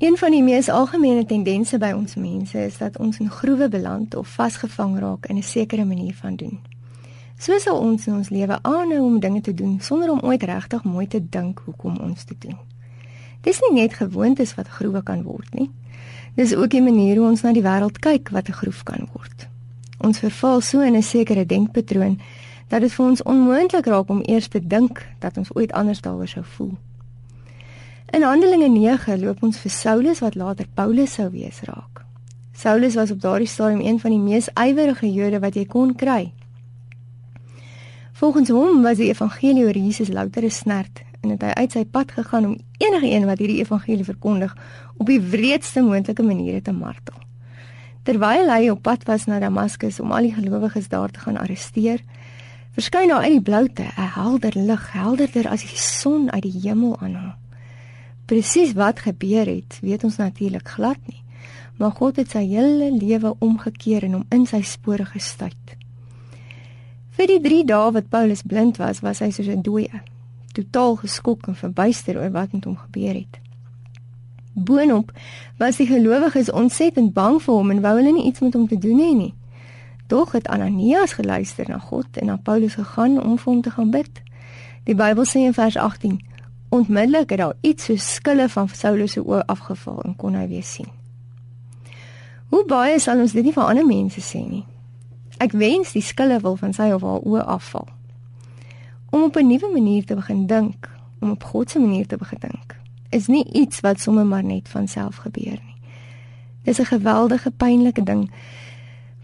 Een van die mees algemene tendense by ons mense is dat ons in groewe beland of vasgevang raak in 'n sekere manier van doen. So sal ons in ons lewe aanhou om dinge te doen sonder om ooit regtig mooi te dink hoekom ons dit doen. Dis nie net gewoontes wat groewe kan word nie. Dis ook 'n manier hoe ons na die wêreld kyk wat 'n groef kan word. Ons verval so in 'n sekere denkpatroon dat dit vir ons onmoontlik raak om eers te dink dat ons ooit anders daaroor sou voel. In Handelinge 9 loop ons vir Saulus wat later Paulus sou wees raak. Saulus was op daardie stadium een van die mees ywerige Jode wat jy kon kry. Volgens hom was die evangelie oor Jesus louter 'n snert en het hy uit sy pad gegaan om enige een wat hierdie evangelie verkondig op die wreedste moontlike maniere te martel. Terwyl hy op pad was na Damaskus om al die gelowiges daar te gaan arresteer, verskyn daar uit die bloute 'n helder lig, helderder as die son uit die hemel aan hom. Presies wat gebeur het, weet ons natuurlik glad nie. Maar God het sy hele lewe omgekeer en hom in sy spore gestuit. Vir die 3 dae wat Paulus blind was, was hy soos 'n dooie, totaal geskok en verbuister oor wat met hom gebeur het. Boonop was die gelowiges ontsettend bang vir hom en wou hulle nie iets met hom te doen hê nie. Tog het Ananias geluister na God en na Paulus gegaan om vir hom te gaan bid. Die Bybel sê in vers 18 Onmiddellik het daar iets so skille van Saulus se oë afgeval en kon hy weer sien. Hoe baie sal ons dit nie vir ander mense sê nie. Ek wens die skille wil van sy of haar oë afval. Om op 'n nuwe manier te begin dink, om op God se manier te begin dink, is nie iets wat sommer maar net van self gebeur nie. Dis 'n geweldige pynlike ding.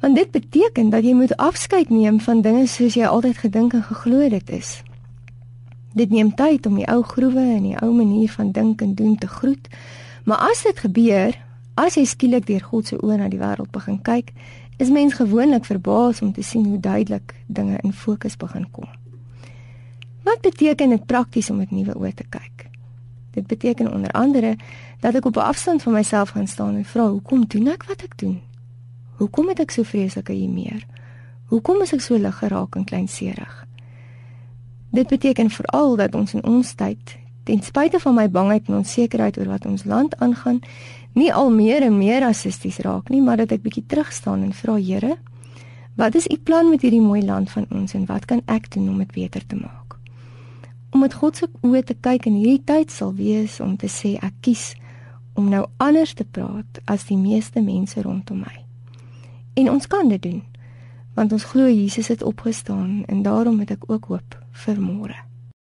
Want dit beteken dat jy moet afskeid neem van dinge soos jy altyd gedink en geglo dit is. Dit neem tyd om die ou groewe en die ou manier van dink en doen te groet. Maar as dit gebeur, as jy skielik deur God se oë na die wêreld begin kyk, is mens gewoonlik verbaas om te sien hoe duidelik dinge in fokus begin kom. Wat beteken dit prakties om met nuwe oë te kyk? Dit beteken onder andere dat ek op 'n afstand van myself gaan staan en vra, "Hoekom doen ek wat ek doen? Hoekom het ek so vreeslike hier meer? Hoekom is ek so lig geraak en kleinserig?" Dit beteken veral dat ons in ons tyd, ten spyte van my bangheid en onsekerheid oor wat ons land aangaan, nie al meer en meer rassisties raak nie, maar dat ek bietjie terug staan en vra Here, wat is u plan met hierdie mooi land van ons en wat kan ek doen om dit beter te maak? Om met God se oë te kyk in hierdie tyd sal wees om te sê ek kies om nou anders te praat as die meeste mense rondom my. En ons kan dit doen want ons glo Jesus het opgestaan en daarom het ek ook hoop vir môre.